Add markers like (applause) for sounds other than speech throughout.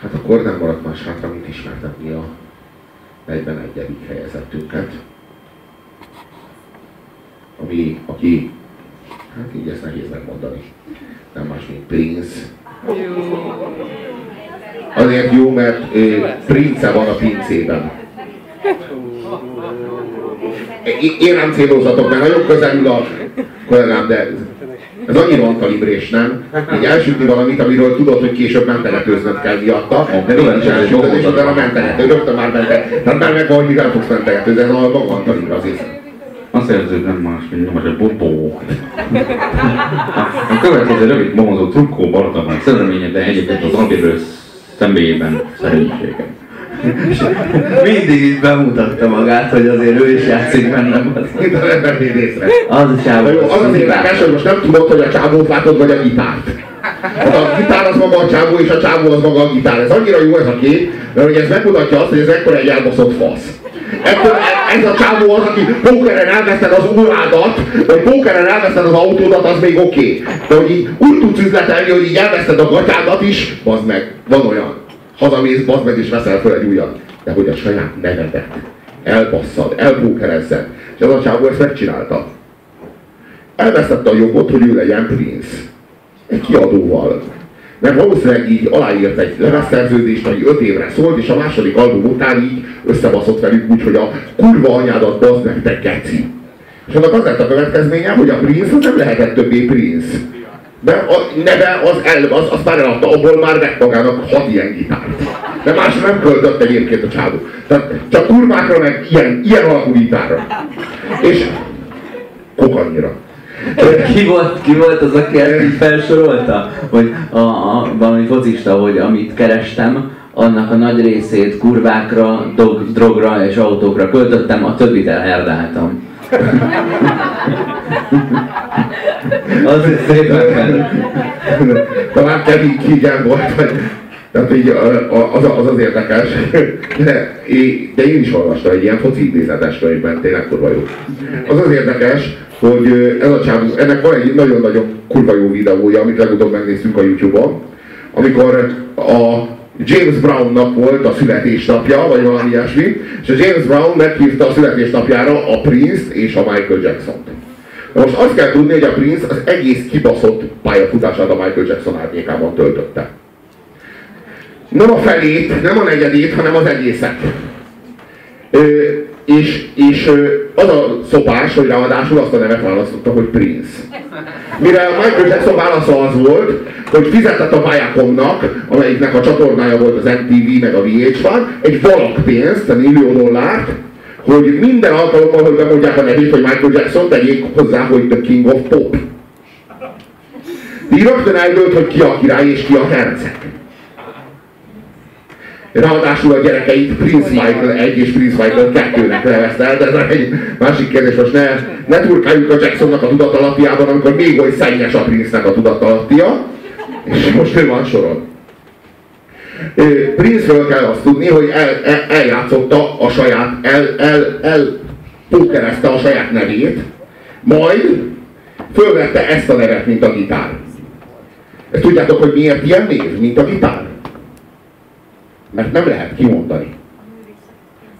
Hát akkor nem maradt más hátra, mint ismertetni a 41. helyezettünket. Ami, aki, hát így ezt nehéz megmondani, nem más, mint Prince. Azért jó, mert Prince van a pincében. Én nem célozzatok, mert nagyon közelül a kollégám, de ez annyira van kalibrés, nem? Így elsütni valamit, amiről tudod, hogy később mentegetőznöd kell miatta, de nincs elsütni, és utána mentegető, rögtön már mentegető. Tehát már meg van, hogy mivel fogsz mentegetőzni, ez a van kalibra azért. Azt érzed, nem más, mint nyomás egy bobó. A következő rövid momozó trukkó Bartamán szerelménye, de egyébként az Albirő személyében szerénységem. (laughs) Mindig így bemutatta magát, hogy azért ő is játszik bennem. Az ember véd észre. Az a. Na jó, az az érdekes, hogy most nem tudod, hogy a csávót látod, vagy a gitárt. Hát a gitár az maga a csávó, és a csávó az maga a gitár. Ez annyira jó ez a kép, mert hogy ez megmutatja azt, hogy ez ekkor egy elbaszott fasz. Ekkor ez a csávó az, aki pókeren elveszted az órádat, vagy pókeren elveszted az autódat, az még oké. Okay. De hogy így úgy tudsz üzletelni, hogy így elveszted a gatyádat is, az meg, van olyan. Hazamész, bazd meg, és veszel fel egy újat. De hogy a saját nevedet elbasszad, elpókerezzed. És az a csávó ezt megcsinálta. Elvesztette a jogot, hogy ő legyen Prince. Egy kiadóval. Mert valószínűleg így aláírt egy lemezszerződést, ami öt évre szólt, és a második album után így összebaszott velük úgy, hogy a kurva anyádat bazd meg, te geci. És annak az lett a következménye, hogy a Prince az nem lehetett többé Prince. Mert a neve az, el, az, az már eladta, abból már vett magának hat ilyen gitárt. De másra nem költött egyébként a csávó. Tehát csak kurvákra, meg ilyen, ilyen alakú gitárra. És kokanyira. Ki volt, ki volt az, aki ezt így felsorolta? Hogy a, a, valami focista, hogy amit kerestem, annak a nagy részét kurvákra, dog, drogra és autókra költöttem, a többit elherdáltam. Az szépen Talán Kevin Keegan volt, vagy tehát így az, az az érdekes, de, de én is olvastam egy ilyen foci idézetes könyvben, tényleg kurva jó. Az az érdekes, hogy ez a csávó, ennek van egy nagyon-nagyon kurva jó videója, amit legutóbb megnéztünk a Youtube-on, amikor a James Brownnak volt a születésnapja, vagy valami ilyesmi, és a James Brown meghívta a születésnapjára a Prince-t és a Michael Jackson-t. Most azt kell tudni, hogy a Prince az egész kibaszott pályafutását a Michael Jackson árnyékában töltötte. Nem a felét, nem a negyedét, hanem az egészet. Ö, és, és az a szopás, hogy ráadásul azt a nevet választotta, hogy Prince. Mire a Michael Jackson válasza az volt, hogy fizetett a Viacomnak, amelyiknek a csatornája volt az MTV meg a VH1, egy valak pénzt, egy millió dollárt, hogy minden alkalommal, hogy bemondják a nevét, hogy Michael Jackson, tegyék hozzá, hogy The King of Pop. Így rögtön eldőlt, hogy ki a király és ki a herceg. Ráadásul a gyerekeit Prince Michael 1 és Prince Michael 2-nek nevezte de ez egy másik kérdés, most ne, ne turkáljuk a Jacksonnak a tudatalapjában, amikor még oly szennyes a Prince-nek a tudatalapja, és most ő van soron. Prince-ről kell azt tudni, hogy el, el, eljátszotta a saját, el, el, el pókerezte a saját nevét, majd fölvette ezt a nevet, mint a gitár. Ezt tudjátok, hogy miért ilyen név, mint a gitár? Mert nem lehet kimondani.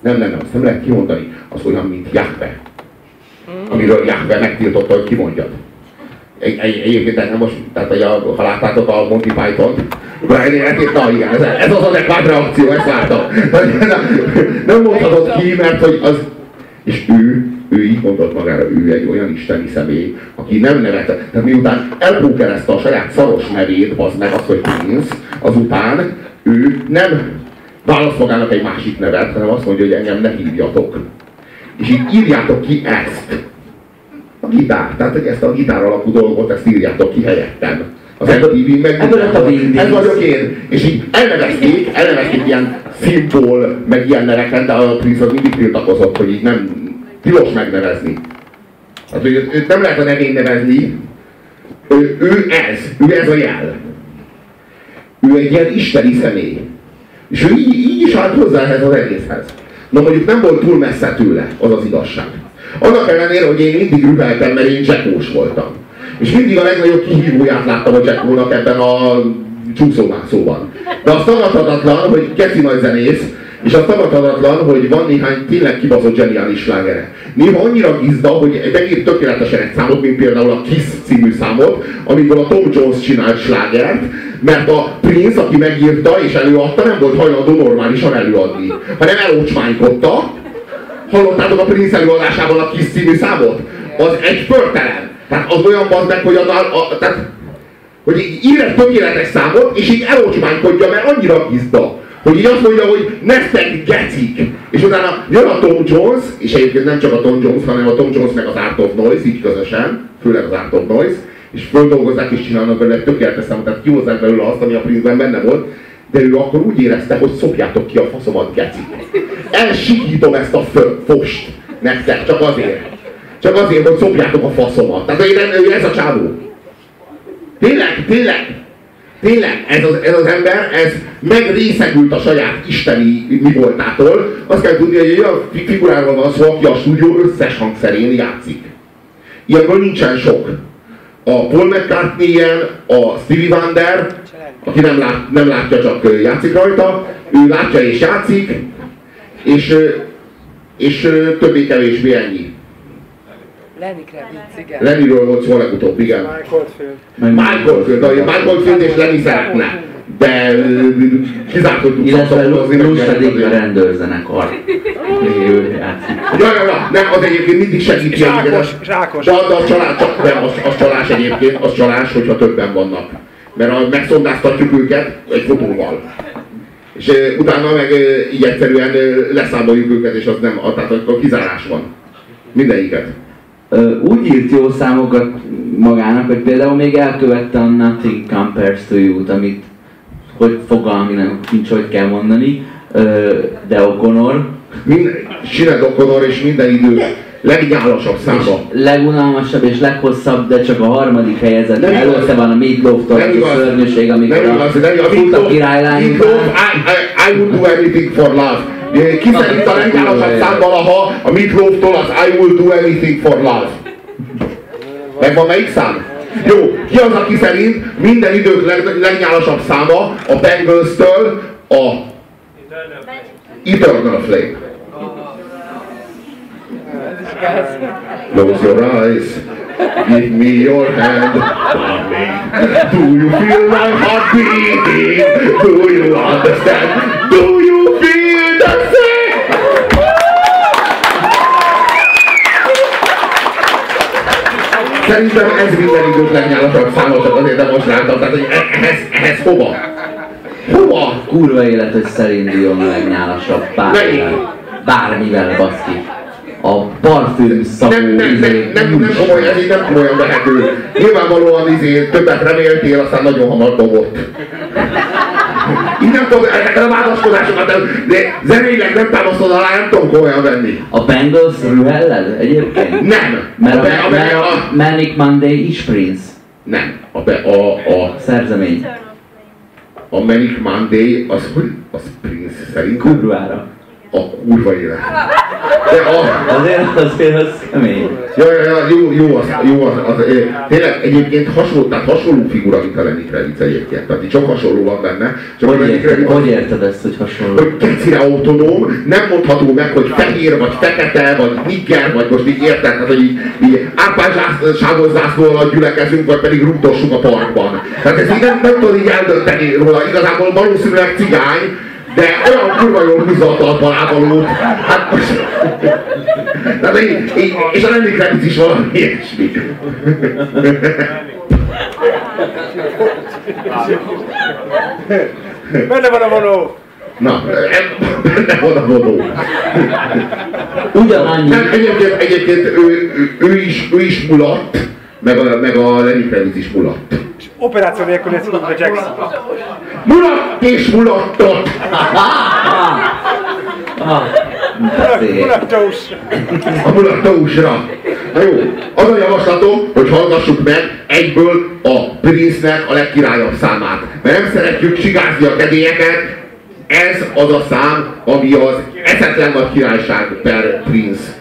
Nem, nem, nem, azt nem lehet kimondani. Az olyan, mint Jahve. Amiről Jahve megtiltotta, hogy kimondjad. Egy, egy, egyébként nem most, tehát hogy a, ha láttátok a Monty Python-t, Brian életét, na igen, ez, ez az adekvát reakció, ezt láttam. (laughs) Nem mondhatod ki, mert hogy az, és ő, ő így mondott magára, ő egy olyan isteni személy, aki nem nevette, tehát miután elpókerezte a saját szaros nevét, az meg az, hogy Prince, azután ő nem választ magának egy másik nevet, hanem azt mondja, hogy engem ne hívjatok. És így írjátok ki ezt. A gitár. Tehát, hogy ezt a gitár alapú dolgot, ezt írjátok ki helyettem. Az meg Ebből lett a ez vagyok én. És így elnevezték, elnevezték ilyen szimbol, meg ilyen neveket, de a Prince az mindig tiltakozott, hogy így nem tilos megnevezni. Hát, hogy őt nem lehet a nevén nevezni, ő, ő ez, ő ez a jel. Ő egy ilyen isteni személy. És ő így, így is állt hozzá ehhez az egészhez. Na mondjuk nem volt túl messze tőle, az az igazság. Annak ellenére, hogy én mindig rübeltem, mert én Jackós voltam. És mindig a legnagyobb kihívóját láttam a Jackónak ebben a csúszómászóban. De az tagadhatatlan, hogy keci nagy zenész, és az tagadhatatlan, hogy van néhány tényleg kibaszott zseniális slágere. Néha annyira gizda, hogy megír tökéletesen egy számot, mint például a Kiss című számot, amikor a Tom Jones csinált slágert, mert a Prince, aki megírta és előadta, nem volt hajlandó normálisan előadni, hanem elocsmánykodta. Hallottátok a Prince előadásában a Kiss című számot? Az egy pörtelen. Tehát az olyan bazd meg, hogy a, a, tehát, hogy ír egy tökéletes számot, és így elocsmánykodja, mert annyira gizda hogy így azt mondja, hogy nektek gecik. És utána jön a Tom Jones, és egyébként nem csak a Tom Jones, hanem a Tom Jones meg az Art of Noise, így közösen, főleg az Art of Noise, és földolgozzák és csinálnak belőle tökéletes számot, tehát kihozzák belőle azt, ami a Prince-ben benne volt, de ő akkor úgy érezte, hogy szopjátok ki a faszomat, gecik. Elsikítom ezt a fost nektek, csak azért. Csak azért, hogy szopjátok a faszomat. Tehát ő ez a csávó. Tényleg, tényleg, Tényleg, ez az, ez az ember, ez megrészegült a saját isteni mi voltától. Azt kell tudni, hogy egy olyan figuráról van szó, aki a stúdió összes hangszerén játszik. Ilyenből nincsen sok. A Paul mccartney ilyen, a Stevie Wonder, aki nem, lát, nem látja, csak játszik rajta, ő látja és játszik, és, és többé-kevésbé ennyi. Lenny Kravitz, igen. Lennyről volt szó legutóbb, igen. Michael Field. Michael Field, Michael Field és Lenny szeretne. De kizárt, hogy tudsz Illetve Luz pedig a rendőrzenekar. Ja, ja, ja, nem, az egyébként mindig segíti. Zsákos, zsákos. De, de a csalás, csak, nem, az, az csalás egyébként, az csalás, hogyha többen vannak. Mert a, megszondáztatjuk őket egy fotóval. És utána meg e, így egyszerűen e, leszámoljuk őket, és az nem, a, tehát akkor kizárás van. Mindegyiket. Úgy írt jó számokat magának, hogy például még elkövette a Nothing Compares to You-t, amit hogy fogalmi nem nincs, hogy kell mondani, de O'Connor, Mind, Sinead O'Connor és minden idő legnyálasabb száma. legunalmasabb és leghosszabb, de csak a harmadik helyezett. Nem. Előtte van a Meatloaf-tól, a igaz. szörnyűség, amikor Nem a igaz, nem igaz. fut a királylány Meatloaf. I, I, I would do anything for love. Ki szerint a legnyálasabb szám valaha a Meatloaf-tól az I will do anything for love. Megvan melyik szám? Jó, ki az, aki szerint minden idők leg, legnyálasabb száma a Bengals-től a Eternal Flame. Close your eyes. Give me your hand. darling. Do you feel my heart beating? Do you understand? Do you Szerintem ez minden idők legnyálasabb száma, csak azért demonstráltam. Tehát, hogy e- ehhez, ehhez hova? Hova? Kurva élet, hogy szerinduljon a legnyálasabb bármivel. Bármivel, baszki. A parfüm szagú Nem, nem, nem, izé, nem, nem, komoly, ez így nem komolyan vehető. Nyilvánvalóan izé, többet reméltél, aztán nagyon hamar dobott. Nem tudom, ezeket a vádaskodásokat, de zeneileg nem támasztod alá, nem tudom komolyan venni. A Bengals rühelled egyébként? Nem. Mert a, be, a, be, a a, Manic Monday is Prince. nem. A, be, a, a, Szerzemény. a Manic Monday, az hogy? Az Prince szerint Kurvára. A kurva élet. De a, Azért, azért az kemény. Ja, ja, ja, jó, jó, az, jó az, az, az, tényleg egyébként hasonló, tehát hasonló figura, mint a Lenny Kravitz egyébként. Tehát így sok hasonló van benne. Csak Hogy érted, Kravitz hogy érted ezt, hogy hasonló? hogy kecire autonóm, nem mondható meg, hogy fehér, vagy fekete, vagy nigger, vagy most így érted, tehát hogy így, így árpázsávos zászló alatt gyülekezünk, vagy pedig rúgdossuk a parkban. Tehát ez így nem, nem tudod így eldönteni róla, igazából valószínűleg cigány, de olyan kurva jól húzza a talpal ávalót. Hát. Tehát így, így, és a Lenny Kravitz is valami ilyesmi. Benne van a vonó! Na, benne van a vonó. Ugyanannyi. Nem, egyébként, egyébként ő, ő, ő, is, ő is mulatt, meg a, meg a Lenny Kravitz is mulatt. Operáció nélkül ez a Jackson. Mulatt és mulattot! Mulatós! A mulattósra. Na jó, az a javaslatom, hogy hallgassuk meg egyből a Prince-nek a legkirályabb számát. Mert nem szeretjük csigázni a kedélyeket, ez az a szám, ami az eszetlen nagy királyság per Prince.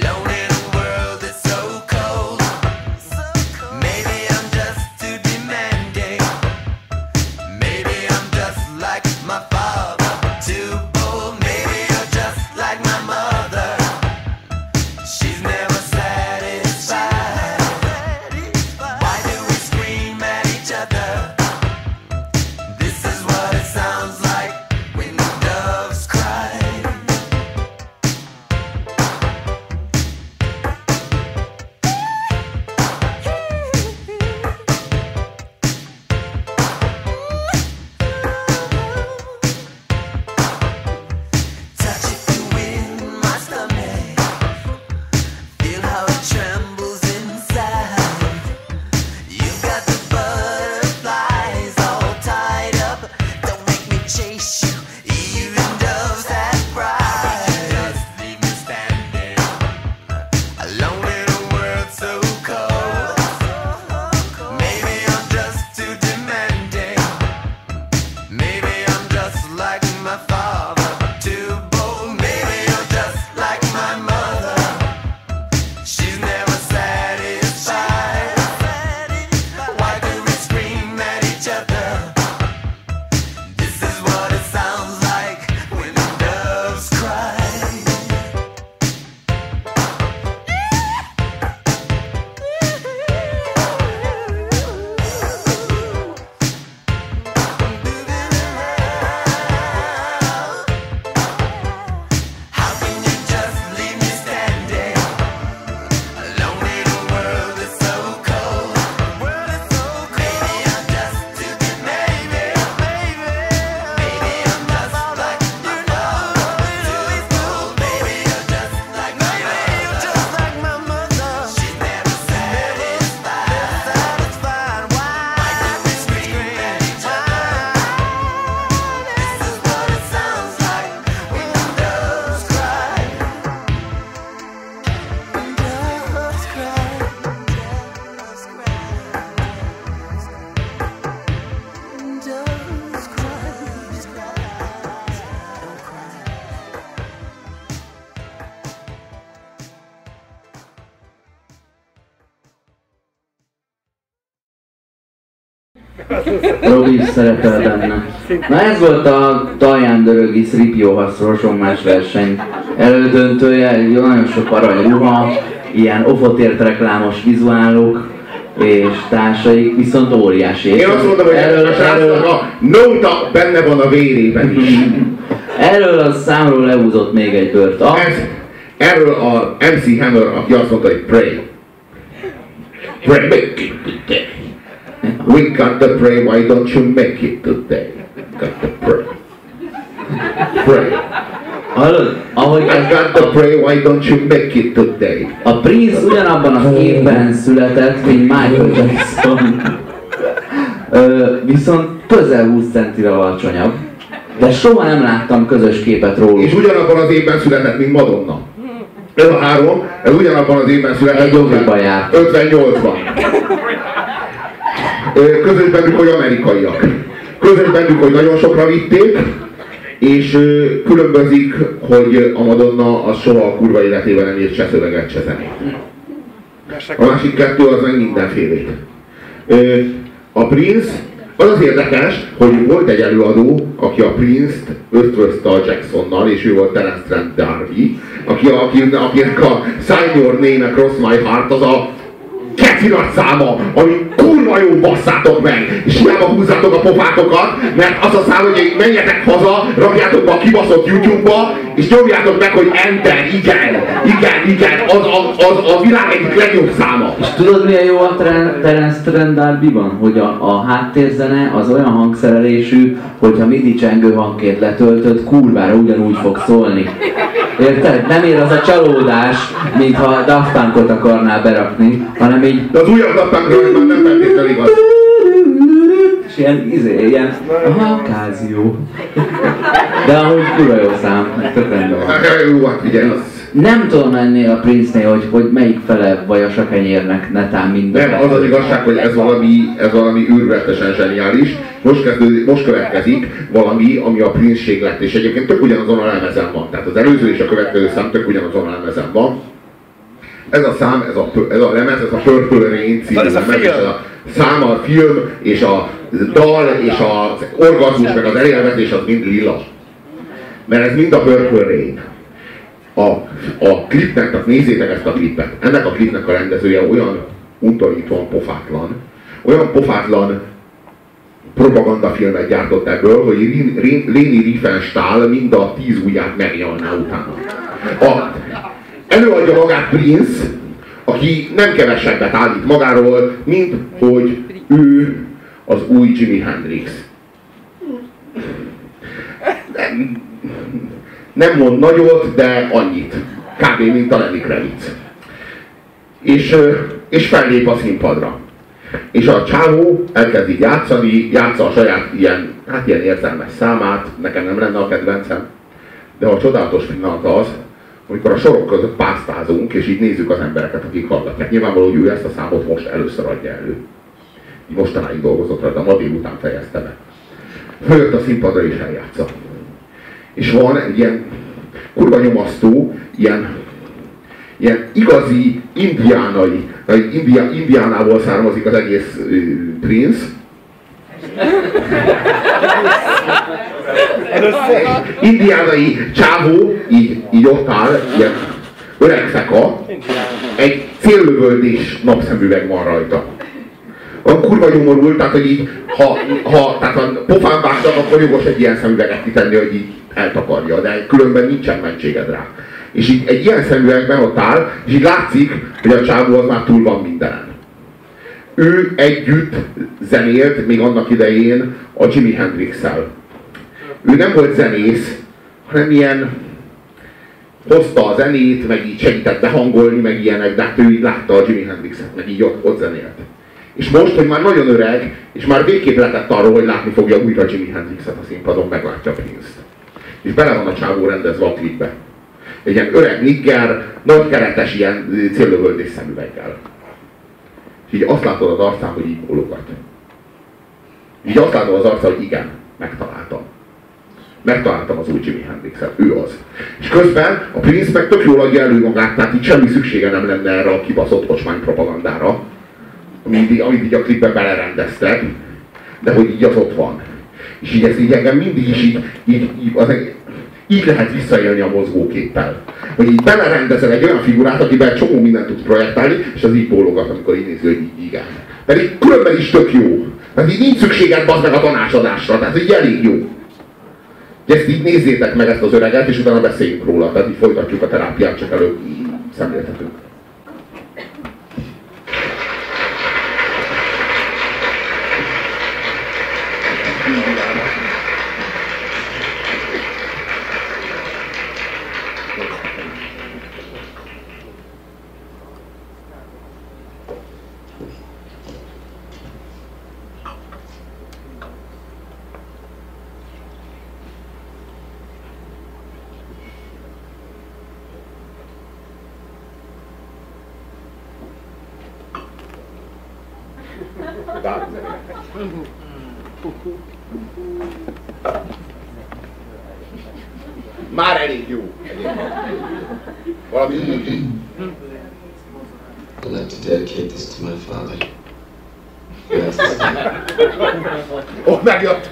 Hello. Robi is szerepel benne. Na ez volt a Taján Dörögi Szripióhasz rosomás verseny elődöntője, nagyon sok arany ruha, ilyen ofotért reklámos vizuálok és társaik, viszont óriási. Én azt mondom, hogy erről, a erről, a nóta benne van a vérében is. erről a számról lehúzott még egy bört. A, Ez, erről a MC Hammer, aki azt mondta, hogy pray. Pray. We got to pray, why don't you make it today? Got to pray. Pray. hallod? Ahogy I got to a, pray, why don't you make it today? a Prince ugyanabban az évben született, mint Michael Jackson. Ö, viszont közel 20 centivel alacsonyabb. De soha nem láttam közös képet róluk. És ugyanabban az évben született, mint Madonna. Ez a három, ez ugyanabban az évben született, Egy Jobbiba járt. 58-ban. Ö, Közös bennük, hogy amerikaiak. Közös bennük, hogy nagyon sokra vitték, és különbözik, hogy a Madonna az soha a kurva életében nem írt se szöveget, se zenét. A másik kettő az meg mindenfélét. A Prince, az az érdekes, hogy volt egy előadó, aki a Prince-t ötvözte a Jacksonnal, és ő volt Terence Trent D'Arby, aki, aki, akinek a Sign Your Name Across My Heart az a keci nagy száma, ami kurva jó basszátok meg, és hiába húzzátok a pofátokat, mert az a szám, hogy menjetek haza, rakjátok be a kibaszott YouTube-ba, és nyomjátok meg, hogy Enter, igen, igen, igen, az, az, az a világ egyik legjobb száma. És tudod milyen jó a Terence Trent D'Arbyban? Hogy a, a háttérzene az olyan hangszerelésű, hogyha midi csengő hangként letöltött, kurvára ugyanúgy fog szólni. Érted? Nem ér az a csalódás, mintha Daft Punkot akarnál berakni, hanem így De az újabb naptánkra már nem feltétlenül igaz. És ilyen, izé, ilyen, aha, Kázió. De amúgy kurva jó szám, tök rendben van. Jó, hát az... Nem tudom ennél a Prince-nél, hogy, hogy melyik fele vajas a kenyérnek, netán minden. Nem, az az igazság, hogy ez valami, ez valami őrületesen zseniális. Most, kezdő, most következik valami, ami a Prince lett, és egyébként tök ugyanazon a lemezen van. Tehát az előző és a következő szám tök ugyanazon a lemezen van. Ez a szám, ez a, ez a lemez, ez a Purple Rain című Az a lemez, és ez a szám, a film, és a dal, és az orgazmus, meg az elélvezés, az mind lila. Mert ez mind a Purple Rain. A, a klipnek, tehát nézzétek ezt a klipet. Ennek a klipnek a rendezője olyan untorítóan pofátlan, olyan pofátlan propagandafilmet gyártott ebből, hogy Léni Riefenstahl mind a tíz ujját megnyalná utána. A, előadja magát Prince, aki nem kevesebbet állít magáról, mint hogy ő az új Jimi Hendrix. Nem, nem mond nagyot, de annyit. Kb. mint a Lenny Kravitz. És, és fellép a színpadra. És a csávó elkezd így játszani, játsza a saját ilyen, hát ilyen érzelmes számát, nekem nem lenne a kedvencem, de a csodálatos pillanat az, amikor a sorok között pásztázunk, és így nézzük az embereket, akik hallgatják. Nyilvánvaló, hogy ő ezt a számot most először adja elő. Így mostanáig dolgozott rajta, ma délután fejezte be. Följött a színpadra és eljátsza. És van egy ilyen kurva nyomasztó, ilyen, ilyen igazi indiánai, vagy India, indiánából származik az egész ö, Prince, (laughs) indiánai csávó így, így ott áll, ilyen öreg feka, egy céllövöldés napszemüveg van rajta. Olyan kurva nyomorult, tehát hogy így, ha, ha tehát ha pofán vágtak, akkor jogos egy ilyen szemüveget kitenni, hogy így eltakarja, de különben nincsen mentséged rá. És így egy ilyen szemüvegben ott áll, és így látszik, hogy a csávó az már túl van mindenen. Ő együtt zenélt még annak idején a Jimi Hendrix-el. Ő nem volt zenész, hanem ilyen hozta a zenét, meg így segített behangolni, meg ilyenek, de hát ő így látta a Jimi Hendrixet, meg így ott, ott zenélt. És most, hogy már nagyon öreg, és már végképp letett arról, hogy látni fogja újra Jimi Hendrixet a színpadon, meglátja Prince-t. És bele van a csávó rendezve a klipbe. Egy ilyen öreg nigger, nagy keretes ilyen céllövöldés szemüveggel. És így azt látod az arcán, hogy így bólogat. Így azt látod az arcán, hogy igen, megtaláltam. Megtaláltam az új Jimi Hendrixet, ő az. És közben a Prince meg tök jól adja elő magát, tehát így semmi szüksége nem lenne erre a kibaszott ocsmány propagandára, amit így, amit így a klipben belerendeztek, de hogy így az ott van. És így ez így engem mindig is így, így, így, az, így lehet visszaélni a mozgóképpel. Hogy így belerendezel egy olyan figurát, akiben egy csomó mindent tudsz projektálni, és az így bólogat, amikor így nézi, hogy így igen. Pedig különben is tök jó. Tehát így nincs szükséged bazd meg a tanácsadásra, tehát így elég jó. Ezt így nézzétek meg ezt az öreget, és utána beszéljünk róla. Tehát így folytatjuk a terápiát, csak előbb szemléltetünk. Már elég jó. Valami úgy. I'd like to dedicate this to my father. Yes, Ó, megjött!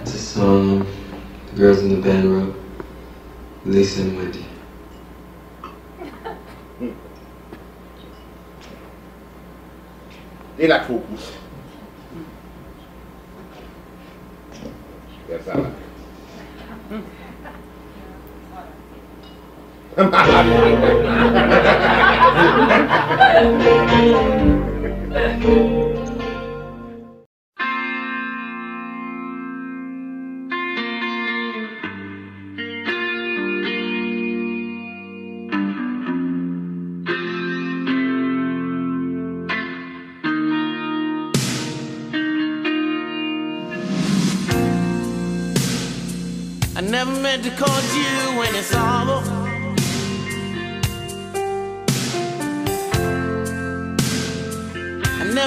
it's a song the girls in the band wrote. Lisa and Wendy. et la cour.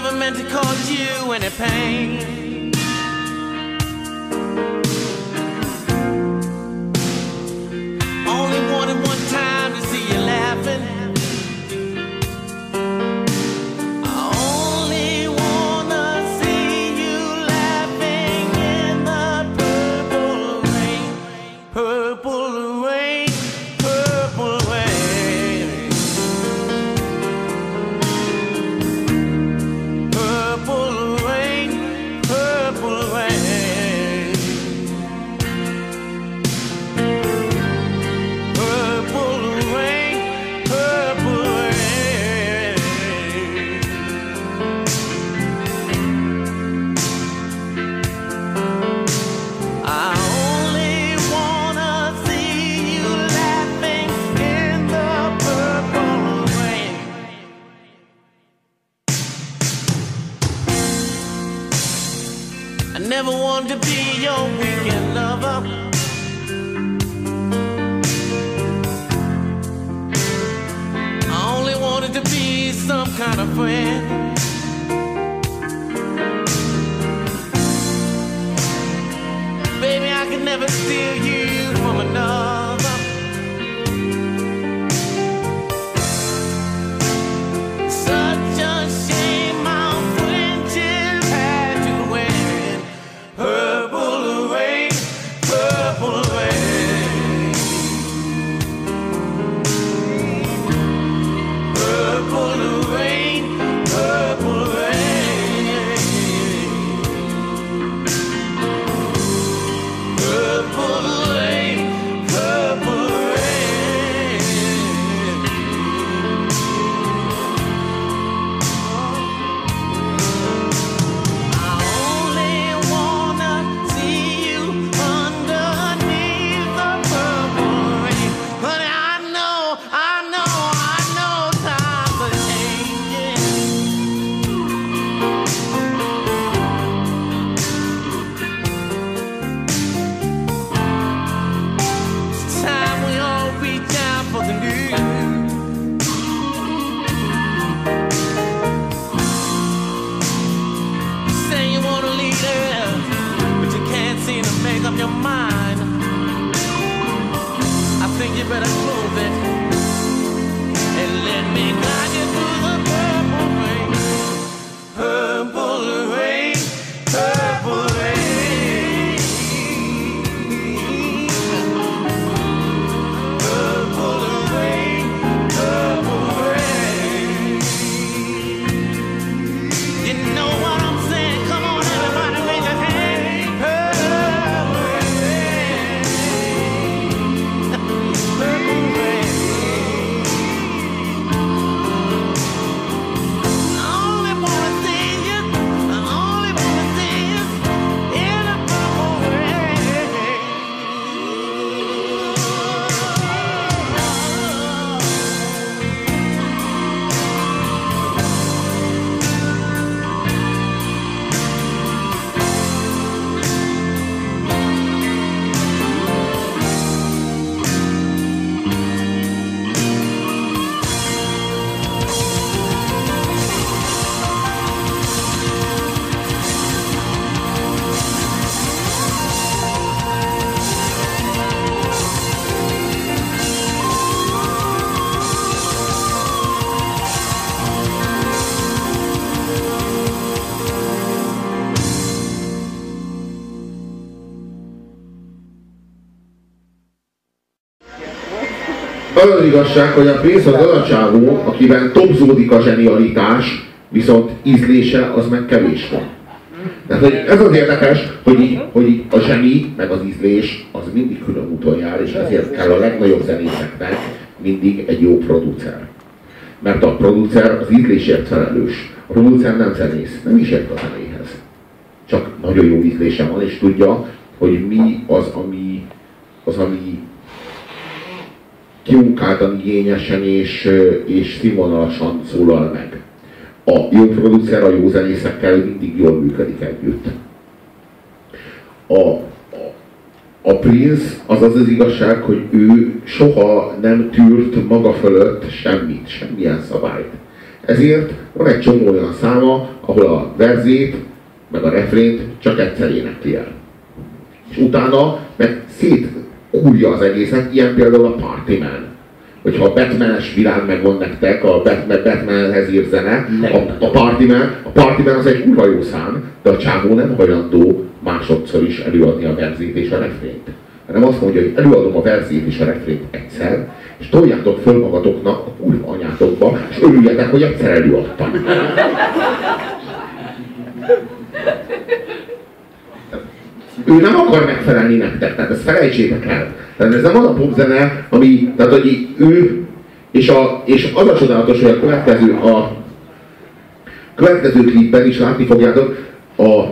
never meant to cause you any pain. never steal you from another. Az az igazság, hogy a Prince az az a csávó, akiben topzódik a zsenialitás, viszont ízlése az meg kevés van. Tehát hogy ez az érdekes, hogy, így, hogy így a zseni meg az ízlés az mindig külön úton jár, és ezért kell a legnagyobb zenészeknek mindig egy jó producer. Mert a producer az ízlésért felelős. A producer nem zenész, nem is ért a zenéhez. Csak nagyon jó ízlése van, és tudja, hogy mi az, ami, az, ami kimunkáltan, igényesen és, és színvonalasan szólal meg. A jó producer a jó zenészekkel mindig jól működik együtt. A, a, a Prince az az az igazság, hogy ő soha nem tűrt maga fölött semmit, semmilyen szabályt. Ezért van egy csomó olyan száma, ahol a verzét, meg a refrént csak egyszer énekli el. És utána meg szét szétkúrja az egészet, ilyen például a Party Man. Hogyha a Batman-es világ megvan nektek, a Batman, Batmanhez ír zene, a, a, Party Man, a Party Man az egy kurva jó szám, de a csávó nem hajlandó másodszor is előadni a verzét és a refrént. Hanem azt mondja, hogy előadom a verzét és a refrént egyszer, és toljátok föl magatoknak a kurva anyátokba, és örüljetek, hogy egyszer előadtam. (laughs) ő nem akar megfelelni nektek, tehát ezt felejtsétek el. Tehát ez nem az a popzene, ami, tehát hogy ő, és, a, és az a csodálatos, hogy a következő, a következő klipben is látni fogjátok, a,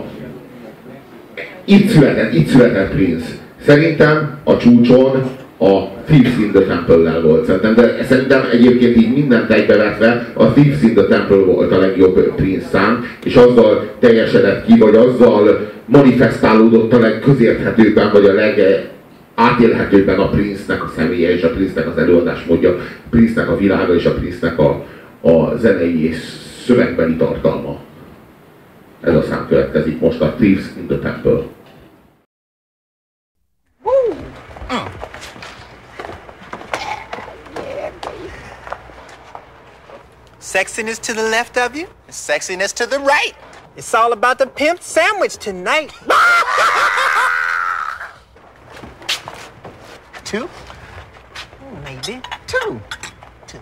itt született, itt született Prince. Szerintem a csúcson a Thieves in the Temple-lel volt. Szerintem, de szerintem egyébként így mindent egybevetve a Thieves in the Temple volt a legjobb Prince szám, és azzal teljesedett ki, vagy azzal manifestálódott a legközérthetőbben, vagy a leg átélhetőbben a Prince-nek a személye, és a Prince-nek az előadásmódja, a Prince-nek a világa, és a Prince-nek a, a zenei és szövegbeli tartalma. Ez a szám következik most a Thieves in the Temple. Sexiness to the left of you, and sexiness to the right. It's all about the pimp sandwich tonight. (laughs) Two? Maybe. Two. Two.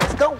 Let's go.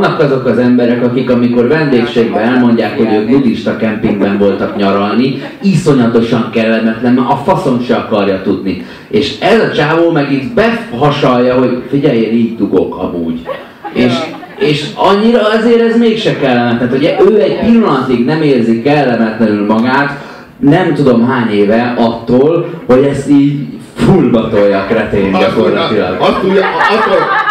Vannak azok az emberek, akik amikor vendégségben elmondják, hogy ők nudista kempingben voltak nyaralni, iszonyatosan kellemetlen, mert a faszom se akarja tudni. És ez a csávó meg itt behasalja, hogy figyelj, én így dugok amúgy. És, és annyira azért ez mégse kellemetlen. Ugye ő egy pillanatig nem érzi kellemetlenül magát, nem tudom hány éve attól, hogy ezt így fullba tolja a kretén gyakorlatilag. azt tudja, azt tudja,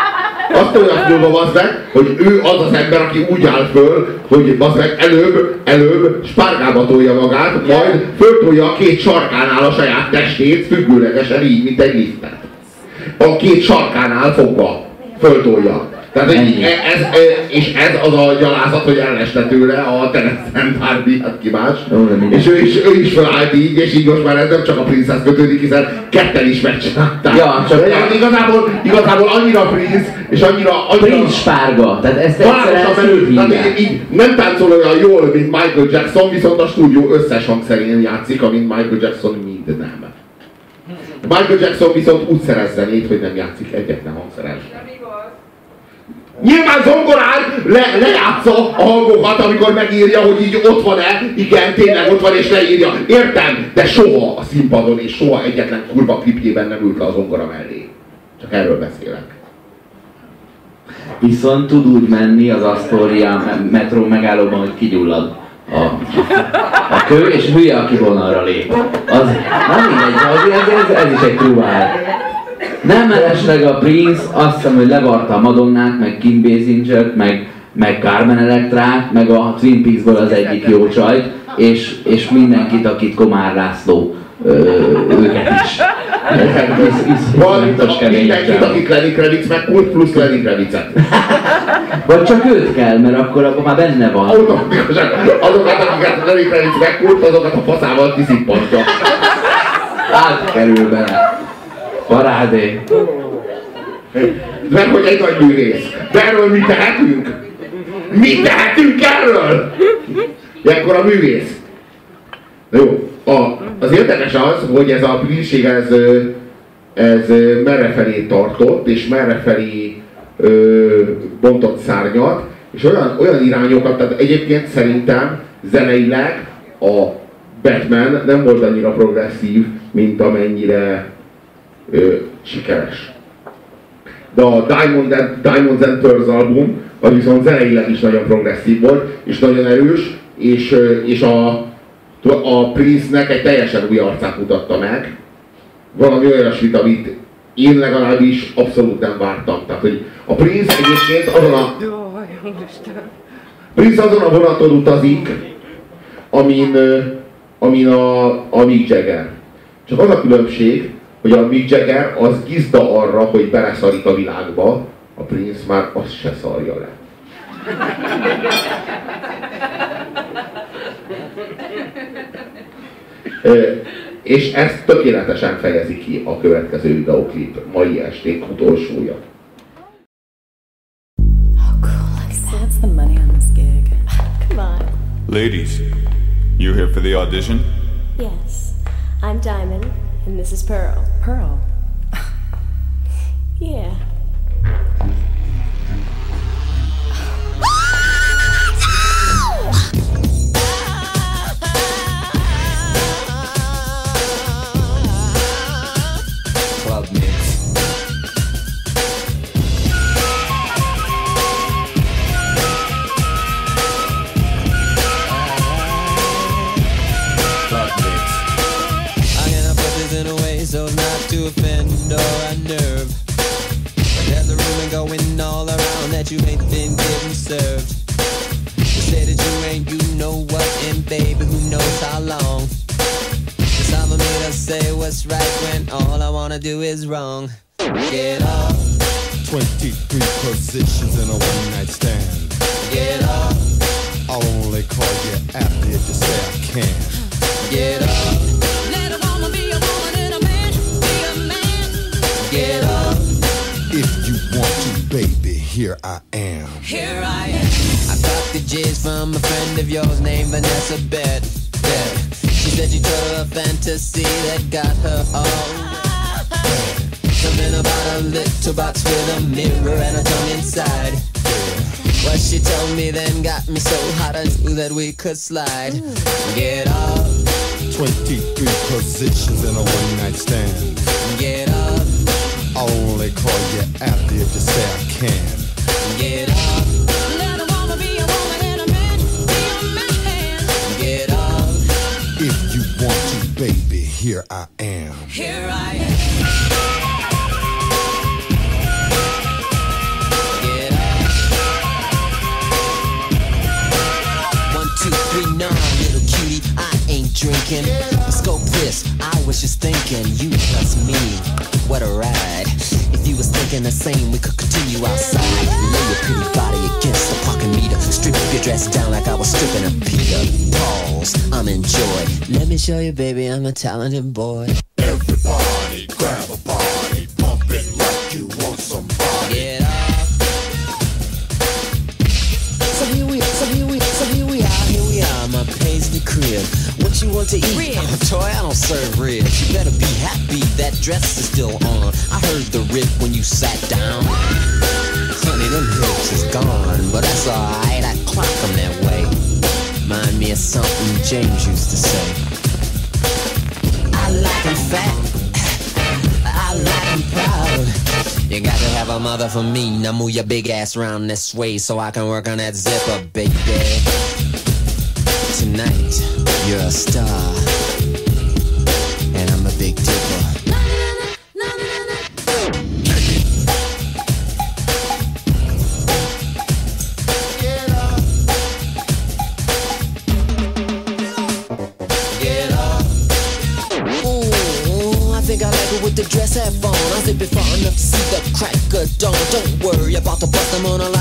azt tudja fölba az meg, hogy ő az az ember, aki úgy áll föl, hogy az meg előbb, előbb spárgába tolja magát, majd föltolja a két sarkánál a saját testét, függőlegesen így, mint egy liftet. A két sarkánál fogva föltolja. Tehát, hogy e- ez, e- és ez az a gyalázat, hogy elleste tőle a Terence Hardy, hát ki más. Jó. És ő is, ő is felállt így, és így most már ez nem csak a Prince-hez kötődik, hiszen ketten is megcsinálták. Ja, csak- De igazából, igazából annyira Prince, és annyira, annyira Prince spárga, tehát ezt egyszerűen tehát így, így nem táncol olyan jól, mint Michael Jackson, viszont a stúdió összes hangszerén játszik, amint Michael Jackson mind nem. Michael Jackson viszont úgy szerez zenét, hogy nem játszik egyetlen hangszeren. Nyilván zongorán le, lejátsza a hangokat, amikor megírja, hogy így ott van-e, igen, tényleg ott van és leírja. Értem, de soha a színpadon és soha egyetlen kurva klipjében nem ült le a zongora mellé. Csak erről beszélek. Viszont tud úgy menni az Astoria me- metró megállóban, hogy kigyullad a, a kő, és hülye, aki vonalra lép. Az, nem mindegy, ez, ez, ez is egy truvár. Nem mellesleg a Prince azt hiszem, hogy levarta a Madonnát, meg Kim Basinger-t, meg, meg Carmen Electrát, meg a Twin Peaksból az egyik jó csajt, és, és mindenkit, akit Komár László ö, őket is. Kemény mindenkit, akik Lenny Kravitz megkult, plusz Lenny Kravitzet. Vagy csak őt kell, mert akkor abban már benne van. Azokat, akiket Lenny Kravitz megkult, azokat a faszával kiszippantja. Átkerül bele. Parádé. Mert hogy egy nagy művész. De erről mi tehetünk? Mi tehetünk erről? Ilyenkor a művész. Na jó, a, az érdekes az, hogy ez a bűnség, ez, ez ö, merrefelé tartott, és merrefelé ö, bontott szárnyat, és olyan, olyan irányokat, tehát egyébként szerintem zeneileg a Batman nem volt annyira progresszív, mint amennyire ö, sikeres. De a Diamond and, Diamonds and Pearls album, az viszont zeneileg is nagyon progresszív volt, és nagyon erős, és, és a, a Prince-nek egy teljesen új arcát mutatta meg. Valami olyasmit, amit én legalábbis abszolút nem vártam. Tehát, hogy a Prince egyébként azon a. Prince azon a vonaton utazik, amin, amin a, a Mick Jagger. Csak az a különbség, hogy a Mick Jagger az gizda arra, hogy beleszarik a világba, a Prince már azt se szarja le. Ö, És ezt tökéletesen fejezi ki a következő videoklip mai esték utolsója. On. Ladies, you here for the audition? Yes. I'm Diamond, and this is Pearl. Pearl. (laughs) Yeah. Say what's right when all I wanna do is wrong. Get up, 23 positions in a one night stand. get up, I'll only call you after you say I can. get up, Let a woman be a woman and a man be a man. get up. If you want to, baby, here I am. Here I am. I got the J's from a friend of yours named Vanessa Bed. Bed. She said you told a fantasy that got her all. Something about a little box with a mirror and a tongue inside. What she told me then got me so hot I knew that we could slide. Get up, 23 positions in a one night stand. get up, I'll only call you after if you say I can. get up, here I am. Here I am. One, two, three, no, little cutie, I ain't drinking. Scope this, I was just thinking, you plus me, what a ride. If you was thinking the same, we could continue outside. Lay your pretty body against the parking meter. Strip your dress down like I was stripping a Peter. Pause, I'm enjoy. Let me show you, baby, I'm a talented boy. Everybody grab a You want to eat? Ribs. Toy, I don't serve ribs. You better be happy that dress is still on. I heard the rip when you sat down. Honey, them hips is gone, but that's alright. I clock 'em that way. Mind me of something James used to say. I like 'em fat. I like 'em proud. You got to have a mother for me. Now move your big ass round this way so I can work on that zipper, baby. Tonight, you're a star. And I'm a big dipper. Dress hat on. I zip it far enough to see the crack of dawn. Don't worry about the bust, I'm gonna lock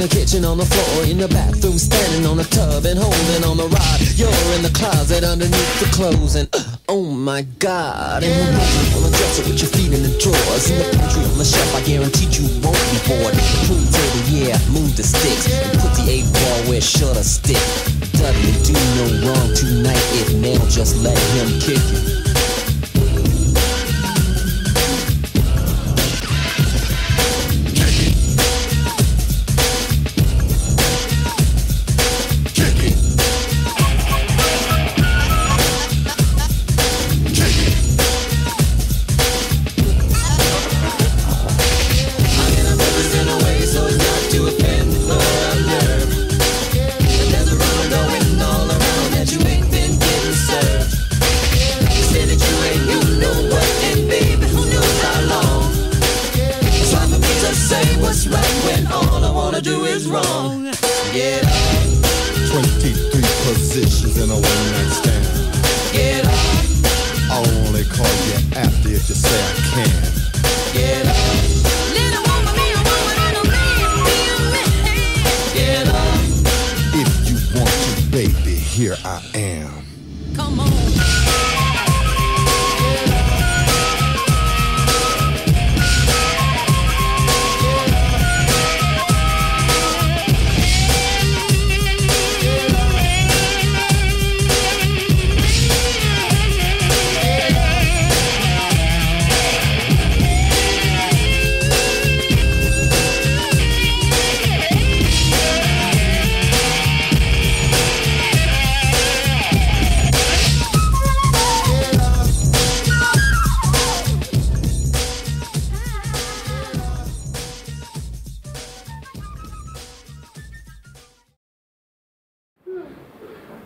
the kitchen, on the floor, in the bathroom, standing on the tub and holding on the rod. You're in the closet underneath the clothes and uh, oh my god. In the bedroom, on the dresser with your feet in the drawers. In the pantry, on the shelf, I guarantee you won't be bored. Pool table, yeah, move the sticks and put the eight ball where should have stick. Dudley, do no wrong tonight. If Nail, just let him kick it.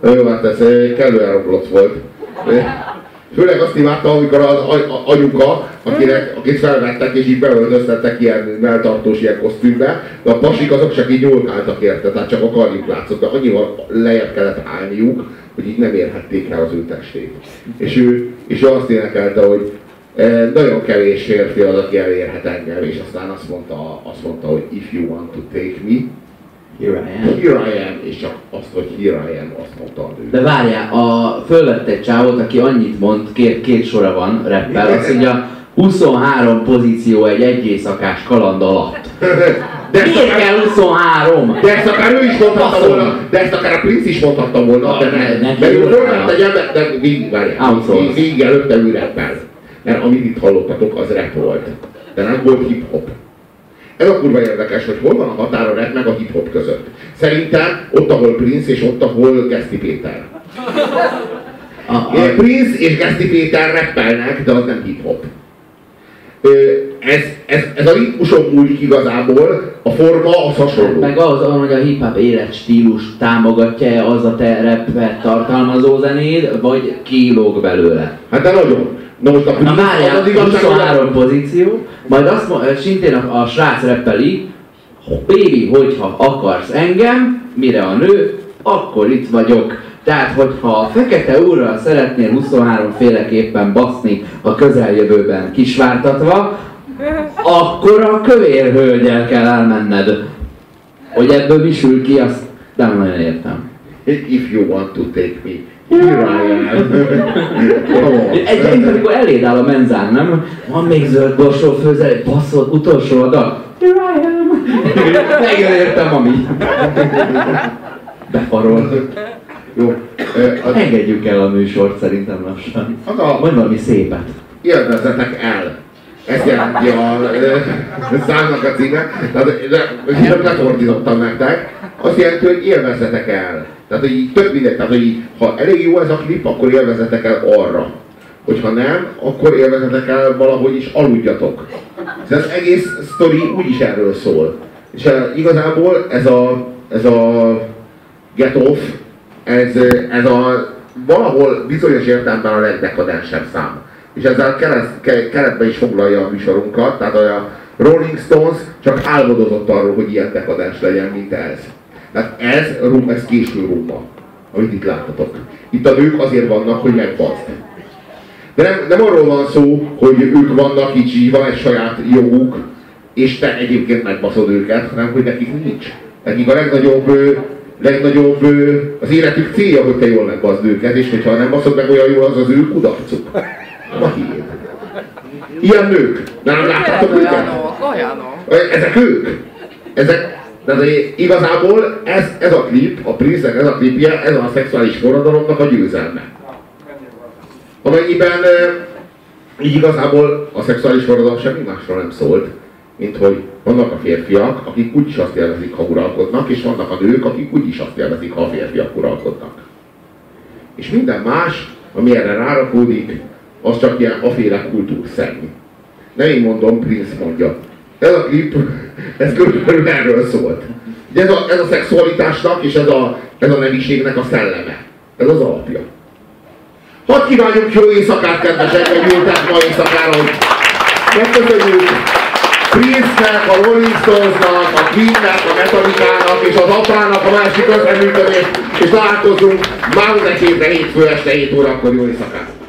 Jó, hát ez kellően roblott volt. Főleg azt imádta, amikor az anyuka, akinek, akit felvettek és így beöltöztettek ilyen melltartós ilyen kosztümbe, de a pasik azok csak így nyúlkáltak érte, tehát csak a karjuk látszott, de annyival lejjebb kellett állniuk, hogy így nem érhették el az ő testét. És ő, és ő azt énekelte, hogy nagyon kevés férfi az, aki elérhet engem, és aztán azt mondta, azt mondta, hogy if you want to take me, Here I am. here I am, és csak azt, hogy here I am, azt mondta a nő. De várjál, a fölött egy csávot, aki annyit mond, két, két sora van, rappel, azt mondja, 23 pozíció egy egy éjszakás kaland alatt. De ezt Miért akár, kell 23? de ezt akár ő is mondhatta volna, de ezt akár a Prince is mondhatta volna, de Ne- ne, mert ő fölvett egy ember, de végig, várjál, végig előtte ő rappel. Mert amit itt hallottatok, az rap volt. De nem volt hip-hop. Ez a kurva érdekes, hogy hol van a határ a rap meg a hip-hop között. Szerintem ott, ahol Prince és ott, ahol Geszti Péter. A, a, Prince és Geszti Péter rappelnek, de az nem hip-hop. Ez, ez, ez a ritmuson múlik igazából, a forma az hasonló. meg az, hogy a hip-hop életstílus támogatja az a te rappet tartalmazó zenéd, vagy kilóg belőle. Hát de nagyon. Na most a Na várjál, az igazság, hogy 23 pozíció, majd azt mo- szintén a, a srác reppeli, Baby, hogyha akarsz engem, mire a nő, akkor itt vagyok. Tehát, hogyha a fekete úrral szeretnél 23 féleképpen baszni a közeljövőben kisvártatva, akkor a kövér hölgyel kell elmenned. Hogy ebből mi sül ki, azt nem nagyon értem. If you want to take me, Egy, egy amikor eléd áll a menzán, nem? Van még zöld borsó főzel, egy baszott utolsó adag. Here I am. Megértem, ami. Befarol. Jó. Az- Engedjük el a műsort szerintem lassan. Az a- Mondj valami szépet. élvezzetek el. Ezt jelenti a számnak a címe. Tehát, de, de lefordítottam nektek. Azt jelenti, hogy élvezzetek el. Tehát, hogy így tök mindegy. Tehát, hogy így, ha elég jó ez a klip, akkor élvezzetek el arra. Hogyha nem, akkor élvezzetek el valahogy is aludjatok. Ez az egész sztori úgyis erről szól. És eh, igazából ez a, ez a Get Off, ez, ez a valahol bizonyos értelemben a legdekadensebb szám. És ezzel keret, ke- keretbe is foglalja a műsorunkat, tehát a Rolling Stones csak álmodozott arról, hogy ilyen dekadens legyen, mint ez. Tehát ez, ez késő rumba, amit itt láttatok. Itt a nők azért vannak, hogy megbaszd. De nem, nem arról van szó, hogy ők vannak, így van egy saját joguk, és te egyébként megbaszod őket, hanem hogy nekik nincs. Nekik a legnagyobb, legnagyobb az életük célja, hogy te jól megbaszd őket, és hogyha nem baszod meg olyan jól, az az ő kudarcuk. Nem a tiéd. Ilyen nők. Nem láttátok őket? Olyanok. Ezek ők. Ezek, de azért igazából ez, ez a klip, a prince ez a klipje, ez a szexuális forradalomnak a győzelme. Amennyiben így igazából a szexuális forradalom semmi másról nem szólt, mint hogy vannak a férfiak, akik úgyis azt élvezik, ha uralkodnak, és vannak a nők, akik úgyis azt élvezik, ha a férfiak uralkodnak. És minden más, ami erre rárakódik, az csak ilyen aféle kultúrszennyi. Nem én mondom, Prince mondja. Ez a klip, ez körülbelül erről szólt. Ugye ez a, ez a szexualitásnak és ez a, ez a nemiségnek a szelleme. Ez az alapja. Hadd kívánjuk jó éjszakát, kedvesek, hogy ültek ma éjszakára, hogy megköszönjük Prince-nek, a Rolling Stones-nak, a Queen-nek, a Metallica-nak és az apának a másik közreműködést, és találkozunk már hétre hétfő este 7 órakor jó éjszakát!